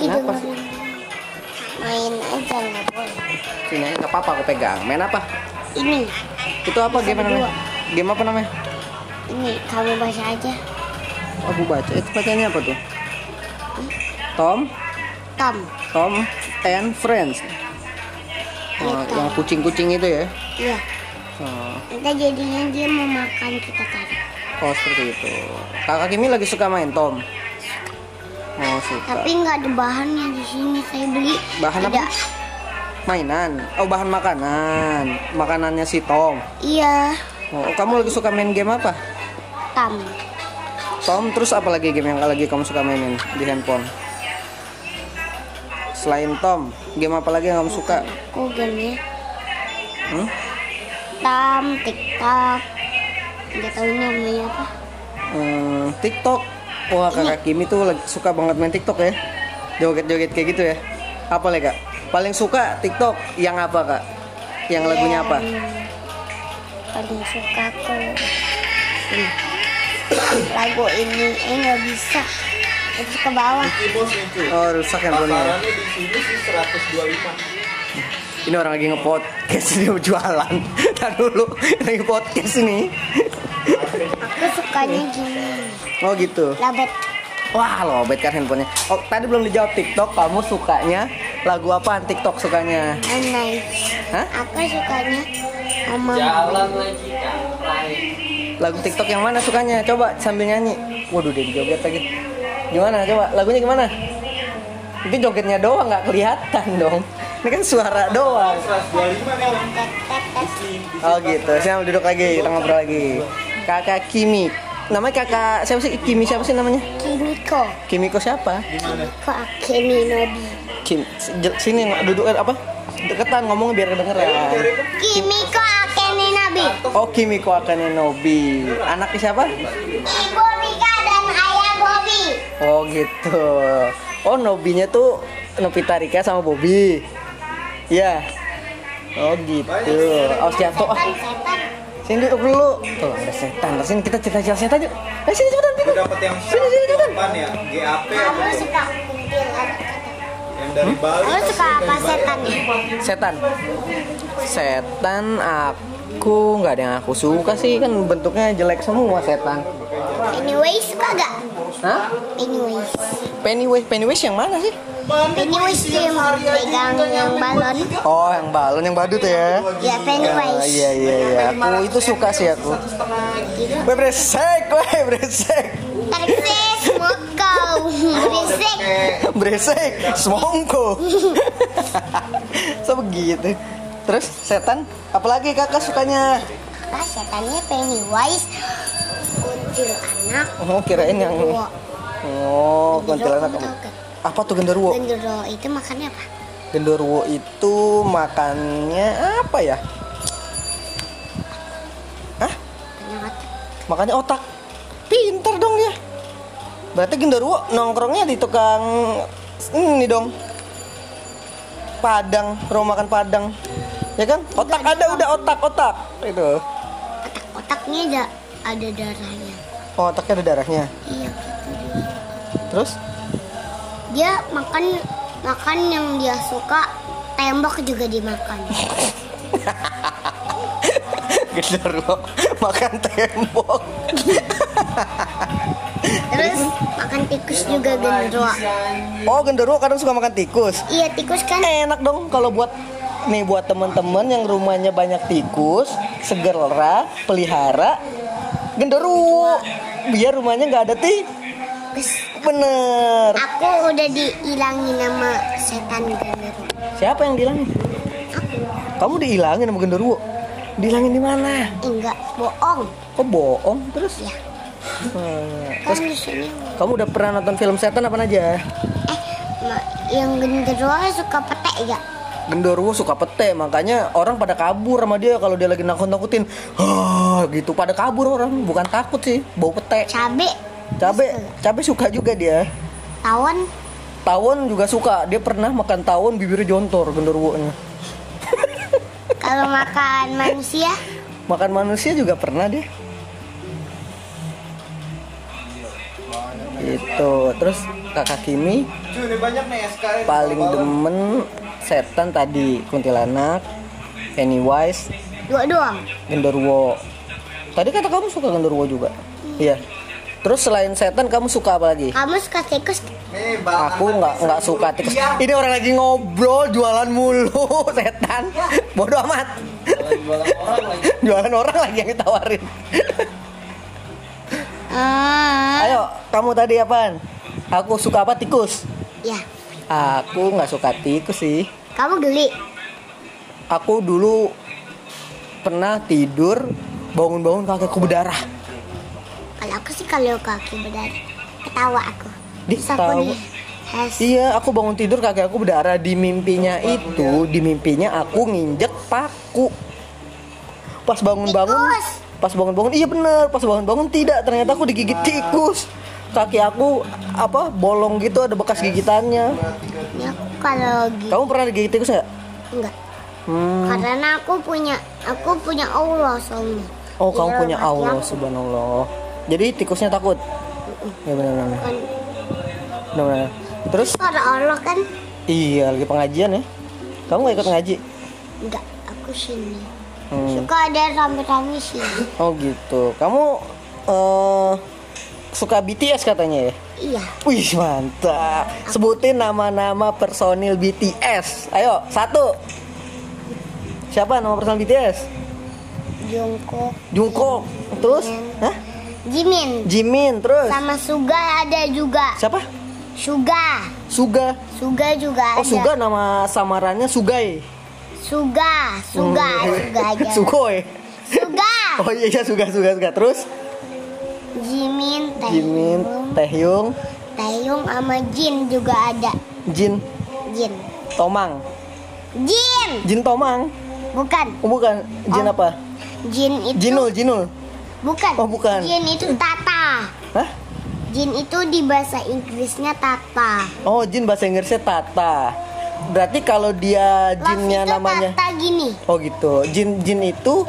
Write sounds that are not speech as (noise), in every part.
Kenapa? dengerin. Main aja nggak boleh. Sini aja, nggak apa-apa aku pegang. Main apa? Ini, Itu apa game namanya? Game apa namanya? ini kamu baca aja. Aku baca. Itu bacanya apa tuh? Tom, Tom. Tom and Friends. Oh, Iya, Tom. yang kucing-kucing itu ya? Iya. Oh, Kita jadinya dia mau makan kita tadi. oh seperti itu. Kakak Kimi lagi suka main Tom. Oh suka. Tapi nggak ada bahannya di sini. Saya beli. Bahan apa? Ada. Mainan. Oh bahan makanan. Makanannya si Tom. Iya. Oh, kamu lagi suka main game apa? Tom. Tom, terus apa lagi game yang lagi kamu suka mainin di handphone? Selain Tom, game apa lagi yang kamu suka? Aku gamenya Hmm? Tom, TikTok. Nggak tahu namanya apa. Hmm, TikTok. Wah, kakak Kimi tuh lagi suka banget main TikTok ya. Joget-joget kayak gitu ya. Apa lagi kak? Paling suka TikTok yang apa kak? Yang lagunya apa? Paling suka aku ini. Lagu ini eh nggak bisa. Itu ke bawah. Ini. Oh, rusak handphonenya. Pasarannya di sini sih 125. Ini orang lagi nge-podcast (laughs) ini mau jualan. Tadi dulu lagi podcast ini. Aku sukanya gini. Oh gitu. Labet. Wah, lobet kan handphonenya. Oh, tadi belum dijawab TikTok. Kamu sukanya lagu apaan TikTok sukanya? Nice. Hah? Aku sukanya sama Lagu TikTok yang mana sukanya? Coba sambil nyanyi. Waduh, dia joget lagi. Gimana? Coba lagunya gimana? Itu jogetnya doang nggak kelihatan dong. Ini kan suara doang. 125 nih orang. tet tet tet. Oh gitu. Saya duduk lagi, kita ngobrol lagi. Kakak Kimi. Namanya kakak siapa sih? Kimi siapa sih namanya? Kimiko. Kimiko siapa? Kimiko Akemi Nobi. Kim, sini duduk eh, apa? Deketan ngomong biar kedengeran. Kimiko Akemi Nobi. Oh Kimiko Akane Nobi. Anaknya siapa? Ibu Mika dan ayah Bobby. Oh gitu. Oh Nobinya tuh Novita Rika sama Bobby. Iya. Oh gitu. Oh siap tuh. Oh. Sini duduk dulu. Tuh ada setan. Terus sini kita cerita-cerita setan yuk. Eh sini cepetan. Gue dapet yang Sini sini cepetan. ya? GAP apa Kamu tuh? suka? Yang dari Bali. Kamu suka apa setan? Setan. Setan aku nggak ada yang aku suka sih kan bentuknya jelek semua setan. Pennywise suka gak? Hah? Pennywise. Pennywise, Pennywise yang mana sih? Pennywise tuh yang pegang yang balon. Oh, yang balon, yang badut ya? Ya Pennywise. iya iya iya. Aku itu suka sih aku. Beresek, weh beresek. Tarik semua kau. Berisik. Beresek, semongko. so begitu. Terus setan, apalagi kakak sukanya? Apa setannya Pennywise? Kuntilanak. Oh, kirain yang. Oh, kuntilanak. Apa tuh genderuwo? Genderuwo itu makannya apa? Genderuwo itu makannya apa ya? Hah? Otak. Makannya otak. Pinter dong dia. Berarti genderuwo nongkrongnya di tukang ini dong. Padang, rumah makan Padang. Ya kan? Otak ada udah otak-otak. Itu. Otak-otaknya ada ada darahnya. Oh, otaknya ada darahnya. Iya gitu. Terus? Dia makan makan yang dia suka tembok juga dimakan. Genderuwo (laughs) makan tembok. Terus makan tikus juga genderuwo. Oh, genderuwo kadang suka makan tikus. Iya tikus kan enak dong kalau buat nih buat teman-teman yang rumahnya banyak tikus segera pelihara genderuwo biar rumahnya nggak ada tikus bener aku udah dihilangin sama setan genderuwo. siapa yang dihilangin kamu dihilangin sama genderuwo dihilangin di mana enggak bohong. kok bohong terus Ya. Hmm, Kan terus sini. kamu udah pernah nonton film setan apa aja Eh, yang genderuwo suka petek ya? genderuwo suka pete makanya orang pada kabur sama dia kalau dia lagi nakut-nakutin Hah, gitu pada kabur orang bukan takut sih bau pete Cabe, cabe cabe suka juga dia tawon, tawon juga suka dia pernah makan tawon bibirnya jontor genderuwonya kalau makan manusia makan manusia juga pernah dia Itu. Terus kakak Kimi paling demen setan tadi kuntilanak, Pennywise, Dua doang. genderuwo. Tadi kata kamu suka genderuwo juga. Iya. Terus selain setan kamu suka apa lagi? Kamu suka tikus? Aku nggak nggak suka tikus. Iya. Ini orang lagi ngobrol jualan mulu (laughs) setan. Bodoh amat. (laughs) jualan orang lagi yang ditawarin. (laughs) Ah, Ayo, kamu tadi apaan? Aku suka apa tikus? ya. Aku nggak suka tikus sih. Kamu geli. Aku dulu pernah tidur bangun-bangun kakiku berdarah. Aku sih kalau kaki berdarah, ketawa aku. Di has. Iya, aku bangun tidur kaki aku berdarah di mimpinya itu, di mimpinya aku nginjek paku. Pas bangun-bangun, pas bangun-bangun, iya bener, pas bangun-bangun tidak, ternyata aku digigit tikus. Kaki aku apa bolong gitu ada bekas gigitannya. Ya, kalau gitu Kamu pernah digigit tikus nggak? enggak. Hmm. Karena aku punya aku punya Allah soalnya. Oh, kamu Iya, punya Allah aku. subhanallah. Jadi tikusnya takut. Ya benar benar. Benar benar. Terus Karena Allah kan iya lagi pengajian ya. Kamu nggak ikut ngaji? enggak aku sini. Hmm. Suka ada rame-rame sini. Oh gitu. Kamu eh suka BTS katanya ya? Iya. Wih mantap. Sebutin nama-nama personil BTS. Ayo satu. Siapa nama personil BTS? Jungkook, Jungkook. Terus? Hah? Jimin, Jimin. Terus? sama Suga ada juga. Siapa? Suga, Suga. Suga juga Oh ada. Suga nama samarannya Sugai. Suga, Suga, Hmm. Suga aja. (laughs) Sugoi. Suga. Oh iya iya Suga Suga Suga. Terus? Jimin, Jimin, Taehyung, Taehyung, Taehyung sama Jin juga ada. Jin, Jin. Tomang. Jin, Jin Tomang. bukan. Oh bukan. Jin Oh. apa? Jin itu Jinul, Jinul. Bukan. Oh, bukan. Jin itu Tata. Hah? Jin itu di bahasa Inggrisnya Tata. Oh, Jin bahasa Inggrisnya Tata. Berarti kalau dia Love jinnya itu namanya Tata gini. Oh gitu. Jin Jin itu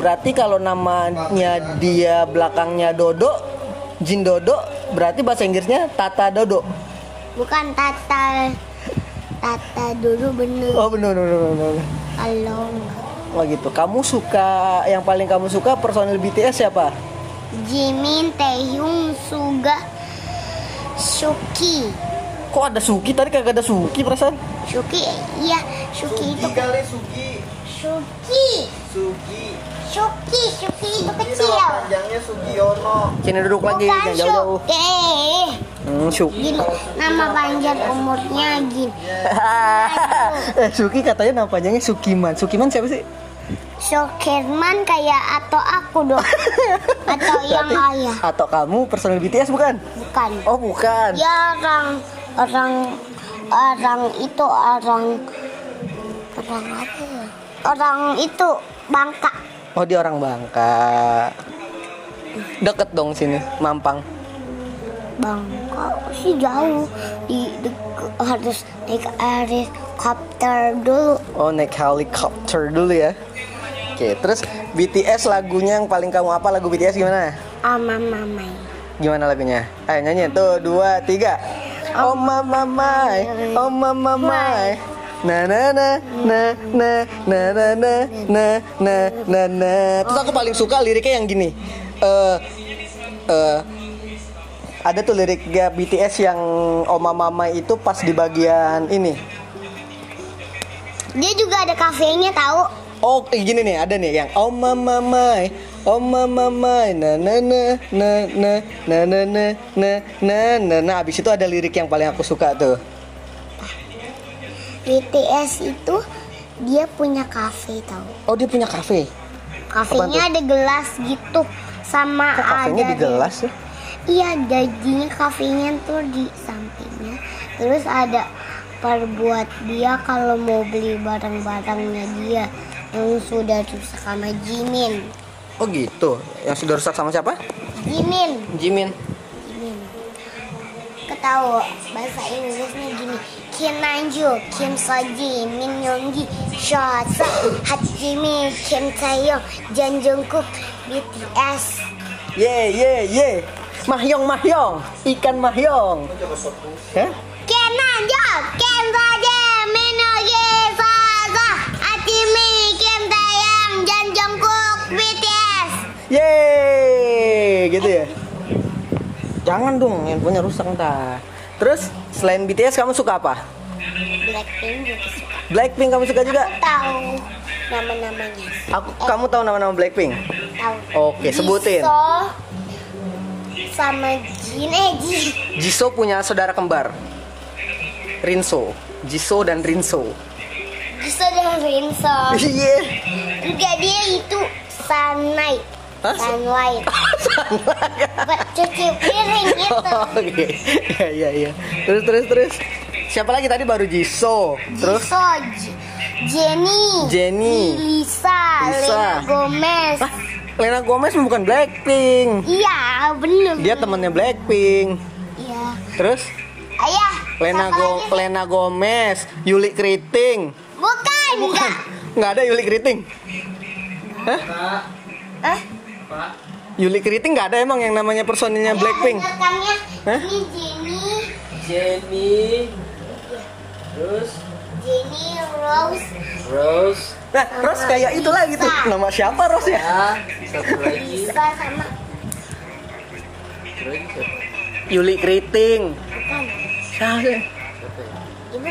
berarti kalau namanya dia belakangnya Dodo, Jin Dodo, berarti bahasa Inggrisnya Tata Dodo. Bukan Tata. Tata dulu bener. Oh benar benar benar. benar. Kalau Oh gitu. Kamu suka yang paling kamu suka personil BTS siapa? Jimin, Taehyung, Suga, Suki. Kok ada Suki? Tadi kagak ada Suki perasaan. Suki, iya, Suki itu Sugi kali Sugi. Suki. Sugi. Suki, Suki itu kecil. nama panjangnya Sugiono. Sini duduk lagi, Bukan jangan jauh-jauh. Suki. Hmm, Suki. Gini, nama panjang umurnya gini. (laughs) eh, Suki katanya nama panjangnya Sukiman. Sukiman siapa sih? Sukirman kayak atau aku dong. (laughs) atau yang Berarti- ayah. Atau kamu personil BTS bukan? Bukan. Oh bukan. Ya orang orang orang itu orang orang apa ya? Orang itu Bangka. Oh dia orang Bangka. Deket dong sini, Mampang. Bangka sih jauh di, harus naik helikopter dulu. Oh naik helikopter dulu ya. Oke, terus BTS lagunya yang paling kamu apa lagu BTS gimana? Ama mamai. Gimana lagunya? Ayo nyanyi tuh dua tiga. Oh mama mai, oh mama mai. Na na na na na na na na na na na na. Terus aku paling suka liriknya yang gini. Eh eh ada tuh liriknya BTS yang Oma Mama itu pas di bagian ini. Dia juga ada kafenya tahu. Oh, eh, gini nih, ada nih yang oh mama oh mama na na na na na na na na na na na na. Abis itu ada lirik yang paling aku suka tuh. BTS itu dia punya kafe tahu. Oh, dia punya kafe. Kafenya ada gelas gitu sama Kok kafenya ada di gelas ya? Iya, jadinya kafenya tuh di sampingnya. Terus ada perbuat dia kalau mau beli barang-barangnya dia yang sudah rusak sama Jimin. Oh gitu. Yang sudah rusak sama siapa? Jimin, Jimin. Jimin. Ketahu bahasa Inggrisnya gini. Kim Nanju, Kim Soji, Min Yoongi, Shasa, Hajimin, Kim Taeyong, Jang Jungkook, BTS. Ye ye ye. Mahyong mahyong, ikan mahyong. Hah? Kenan yo, ken saja menoge saza atimi kem tayang jan jongkok BTS. Yeay, gitu ya. Jangan dong, handphonenya rusak ntar. Terus selain BTS kamu suka apa? Blackpink juga suka. Blackpink kamu suka juga? Tahu nama-namanya. Aku, kamu tahu nama-nama Blackpink? Tahu. Oke, sebutin. Jisoo sama Jin eh Jin. Jisoo punya saudara kembar. Rinso. Jisoo dan Rinso. Jisoo dan Rinso. Iya. Enggak dia itu Sunlight. Hah? Sunlight. (laughs) Buat cuci piring gitu. (laughs) Oke. Iya iya iya. Terus terus terus. Siapa lagi tadi baru Jisoo. Terus Jisoo, J- Jenny, Jenny. Lisa, Lisa. Lena Gomez. Hah? Lena Gomez bukan Blackpink. Iya, bener. Dia temannya Blackpink. Iya. Terus Ayah. Lena Go lagi? Lena Gomez, Yuli Kriting. Bukan, enggak. Nggak ada Yuli Kriting. Hah? Hah? Yuli Kriting nggak ada emang yang namanya personilnya Blackpink. Hah? Ini Jenny, Jenny. Terus Jenny Rose, Rose. Nah, Rose kayak itu lagi tuh. Nama siapa Rose ya? Ya, satu lagi. Lisa sama? Yuli Kriting. bukan. Siapa? Siapa ya? Ibu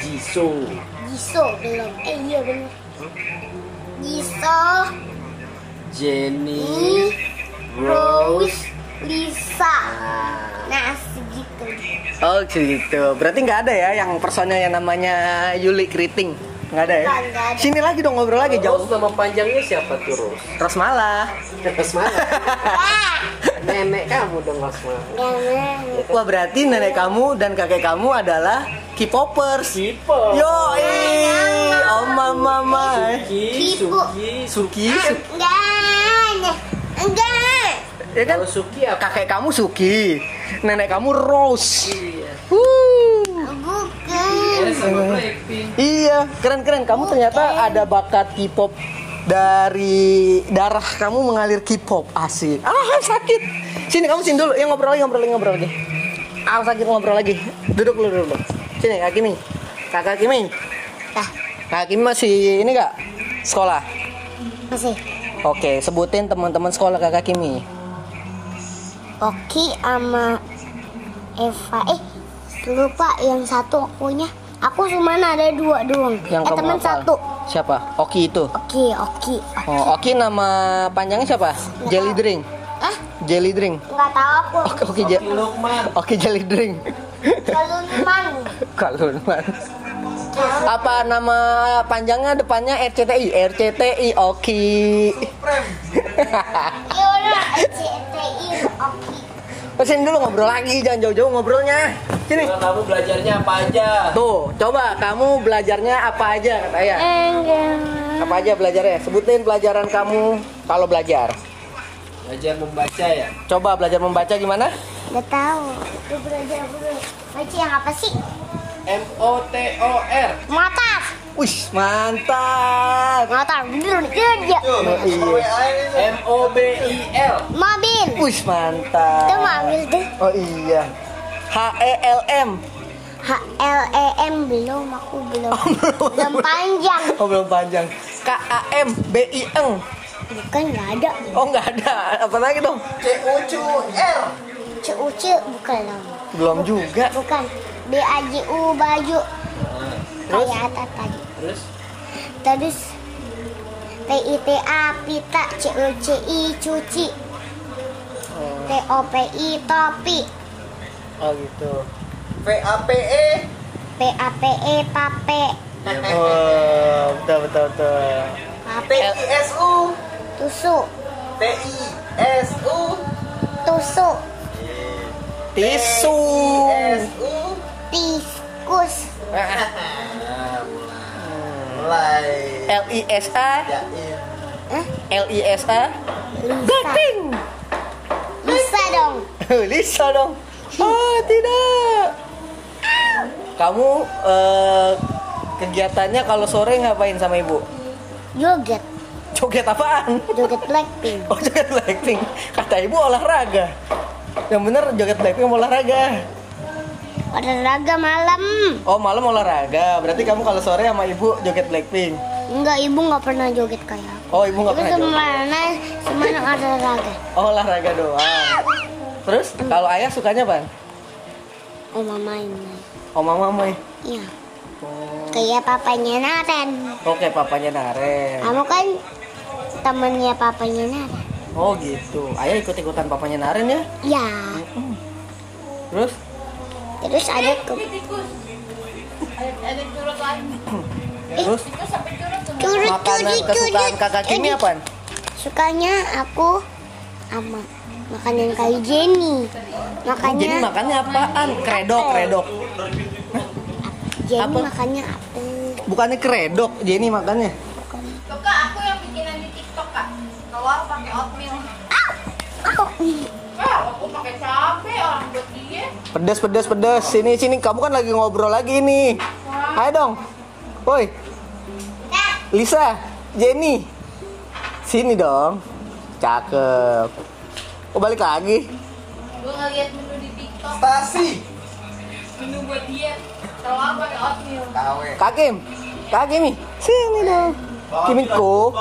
Jisoo. Jisoo belum. Eh iya bener. Jisoo, Jenny. Rose. Lisa. Nah. Oh gitu. Berarti nggak ada ya yang personil yang namanya Yuli Kriting. Nggak ada ya? Sini lagi dong ngobrol lagi jauh. Rose nama panjangnya siapa tuh Rose? Rosmala. Rose mana? Ah, (laughs) Nenek kamu dong Rose mana? jangan. Wah berarti nenek kamu dan kakek kamu adalah K-popers. Sipo. Yo, oh mama mama. Suki. Suki. Suki, Su- Enggak, enggak. Ya kan? Kalau Suki apa? Kakek kamu Suki, nenek kamu Rose. Iya. Bukan. Ya. Iya, keren keren. Kamu ternyata ada bakat K-pop dari darah kamu mengalir K-pop. Asik. Ah sakit. Sini kamu sini dulu. Ya ngobrol lagi ngobrol lagi ngobrol lagi. Ah sakit ngobrol lagi. Duduk dulu duduk. dulu. Sini Kak Kimi. Kakak Kimi. Dah, Kak Kimi masih ini nggak sekolah? masih. Oke, sebutin teman-teman sekolah Kakak Kimi. Oki sama Eva. Eh, lupa yang satu akunya. Aku cuma ada dua doang. Yang eh, teman satu. Siapa? Oki itu. Oki, Oki. Oh, Oki nama panjangnya siapa? Jelly Drink. Ah, Jelly Drink. nggak tahu aku. Oke, Oki, Je- Lukman. Oki Jelly Drink. Kalau man. Kalau (laughs) apa nama panjangnya depannya RCTI RCTI Oki Ya Sini dulu ngobrol lagi jangan jauh-jauh ngobrolnya sini kamu belajarnya apa aja? tuh coba kamu belajarnya apa aja kata ya Enggak. apa aja belajarnya sebutin pelajaran kamu kalau belajar Belajar membaca ya? coba belajar membaca gimana Nggak tahu. Lu belajar dulu. Baca yang apa sih? M O T O R. Motor. Wih mantap Motor. Bener, bener dia. Oh, iya. M O B I L. Mobil. Wih mantap Itu mobil tuh. oh iya H E L M H L E M belum aku belum. belum panjang. oh belum panjang K A M B I Eng Bukan nggak ada. oh nggak ada apa lagi dong C U C R. C U C bukan dong. belum juga Bukan. B A J U baju. Terus? Kayak atas tadi. Terus? Terus P I T A pita C U C I cuci. T O P I topi. oh gitu V A P E. P A P E pape. Oh, betul betul betul. T Pape I S U. tusuk. T I S U. Tusuk. Tisu. S U. (laughs) L I S A? L I S A Lisa. Blackpink. Lisa dong. (laughs) Lisa dong. Oh tidak. Kamu eh, kegiatannya kalau sore ngapain sama ibu? Joget. Joget apaan? joget Blackpink. (laughs) Oh joget Blackpink. Kata ibu olahraga. Yang bener joget Blackpink mau olahraga. Olahraga malam. Oh malam olahraga. Berarti kamu kalau sore sama ibu joget Blackpink. Enggak, ibu nggak pernah joget kayak aku. Oh ibu nggak pernah joget. semana, semana olahraga. Oh olahraga doang. Terus kalau ayah sukanya apa? Oh mama ini. Oh mama Mai. Iya. Kayak papanya Naren. Oke papanya Naren. Kamu kan temennya papanya Naren. Oh gitu. Ayah ikut ikutan papanya Naren ya. Ya. Terus Terus ada ke terus curut makanan curut kesukaan curut. kakak Kimi apa? Sukanya aku sama makanan kayak Jenny. Jadi Makanya makannya apaan? Kredok, kredok. Jenny apa? makannya apa? Bukannya kredok, Jenny makannya. Tuh kak, aku yang bikinan di TikTok kak. Telur pakai oatmeal. Aku Ah, aku pakai cabe orang buat. Pedas, pedas, pedas. Sini, sini. Kamu kan lagi ngobrol lagi nih. Ayo dong. Woi. Lisa, Jenny. Sini dong. Cakep. Oh, balik lagi. Gue ngeliat menu di TikTok, Stasi. menu buat diet. Telur pakai oatmeal. Kawe. Kak Kim. Kak Kimi. Sini dong. Kimiko.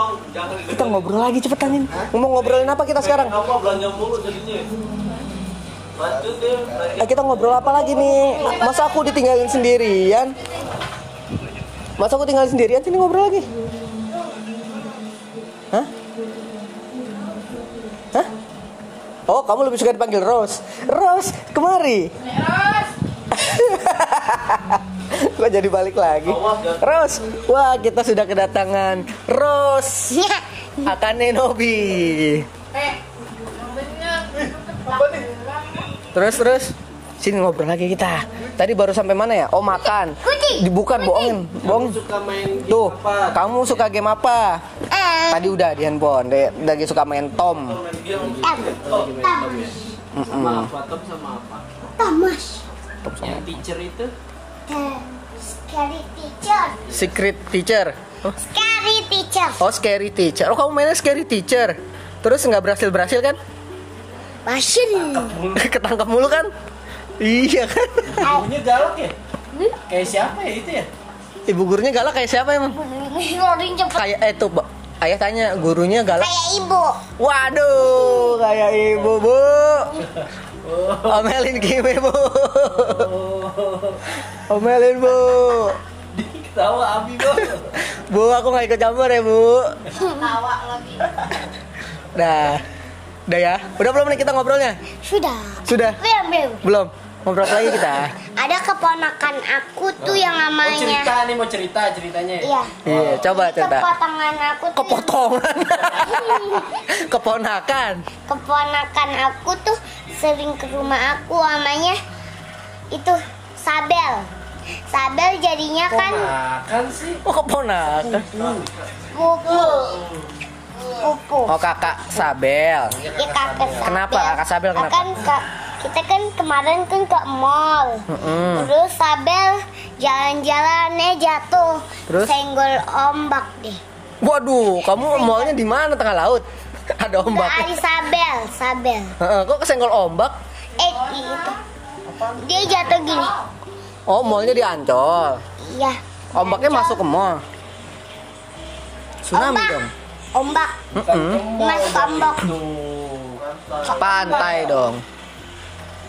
Kita ngobrol lagi cepetan ini. Ngomong ngobrolin apa kita sekarang? Apa belanja mulu jadinya? Eh, kita ngobrol apa lagi nih? Masa aku ditinggalin sendirian? Masa aku tinggalin sendirian sini ngobrol lagi? Hah? Hah? Oh, kamu lebih suka dipanggil Rose. Rose, kemari. Terus, (laughs) Kok jadi balik lagi? Rose, wah kita sudah kedatangan Rose Akane Nobi. eh, yang bener. Terus terus sini ngobrol lagi kita. Tadi baru sampai mana ya? Oh makan. Dibukan bohongin, bohong. Suka main game Tuh, apa? kamu suka game apa? eh Tadi udah di handphone, dia lagi suka main Tom. Tam Tamas sama apa? Tom sama Yang teacher itu? Scary teacher Secret Teacher. Oh, Scary teacher oh, Scary Teacher. Oh, kamu mainnya Scary Teacher. Terus nggak berhasil berhasil kan? Passion Ketangkap (laughs) mulu kan? Iya kan? Ibunya galak ya? Kayak siapa ya itu ya? Ibu gurunya galak kayak siapa emang? Cepet Kayak eh tuh. Ayah tanya gurunya galak. Kayak ibu Waduh, kayak ibu bu. Omelin Kimi bu. Omelin bu. Ketawa Abi bang. (laughs) Bu, aku nggak ikut campur ya bu. Tawa lagi. Dah, udah ya. Udah belum nih kita ngobrolnya? Sudah Sudah? Belum belum Belum. Ngobrol lagi kita? Ada keponakan aku tuh yang Oh namanya cerita nih mau cerita ceritanya ya? Iya Iya, coba cerita. Keponakan aku tuh Kepotongan. (laughs) Keponakan. Keponakan aku tuh sering ke rumah aku namanya itu Sabel Sabel jadinya kan Makan sih. Oh, keponakan. pupu Pupu Oh, kakak Sabel. Ya kakak Sabel Kenapa kakak Sabel, kenapa? Kan ka- kita kan kemarin kan ke mall Mm-mm. Terus Sabel jalan-jalannya jatuh Terus? Senggol ombak deh Waduh, kamu mallnya di mana tengah laut? (laughs) Ada ombaknya. Dari Sabel Sabel Heeh, kok kesenggol ombak? Eh itu Dia jatuh gini Oh, mallnya di Ancol. Iya Ombaknya masuk ke mall. Tsunami Ombak. dong. Ombak Mm-mm. Masuk ke ombak. Pantai dong.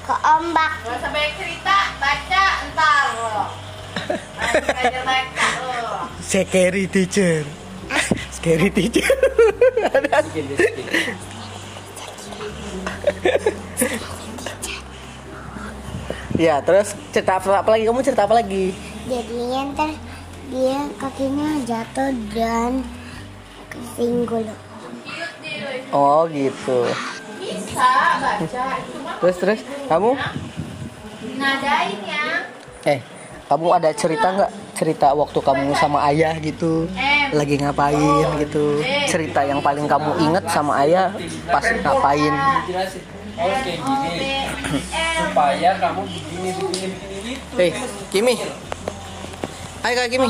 Ke ombak Gak usah banyak cerita, baca ntar lo. Scary teacher. (laughs) Scary teacher. (laughs) Ya, terus cerita apa, apa lagi? Kamu cerita apa lagi? Jadinya ntar dia kakinya jatuh dan kesinggul Oh, gitu. Bisa baca, cuma Terus terus kamu nadain ya. eh kamu ada cerita nggak cerita waktu kamu sama ayah gitu lagi ngapain gitu cerita yang paling kamu inget sama ayah pas ngapain. Oh kayak gini. Supaya kamu begini begini begini gitu. eh Kimi Ayo Kak Kimi.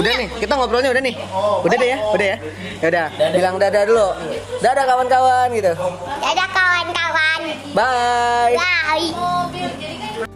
Udah nih, kita ngobrolnya udah nih. Udah deh ya, udah ya. Ya udah, bilang dadah dulu. Dadah kawan-kawan gitu. Dadah kawan-kawan. Bye. Bye.